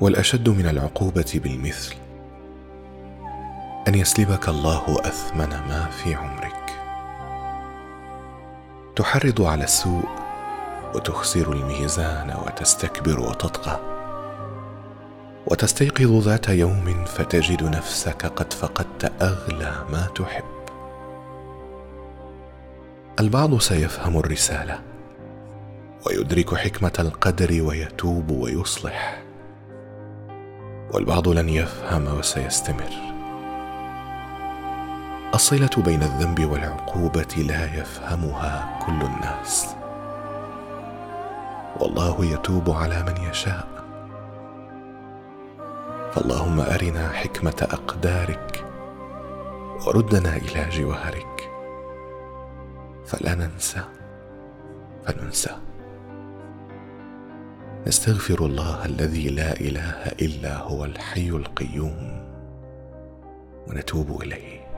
والأشد من العقوبة بالمثل. أن يسلبك الله أثمن ما في عمرك. تحرض على السوء وتخسر الميزان وتستكبر وتطغى. وتستيقظ ذات يوم فتجد نفسك قد فقدت أغلى ما تحب. البعض سيفهم الرسالة ويدرك حكمة القدر ويتوب ويصلح. والبعض لن يفهم وسيستمر. الصلة بين الذنب والعقوبة لا يفهمها كل الناس. والله يتوب على من يشاء. فاللهم أرنا حكمة أقدارك وردنا إلى جوارك. فلا ننسى فننسى. نستغفر الله الذي لا إله إلا هو الحي القيوم ونتوب إليه.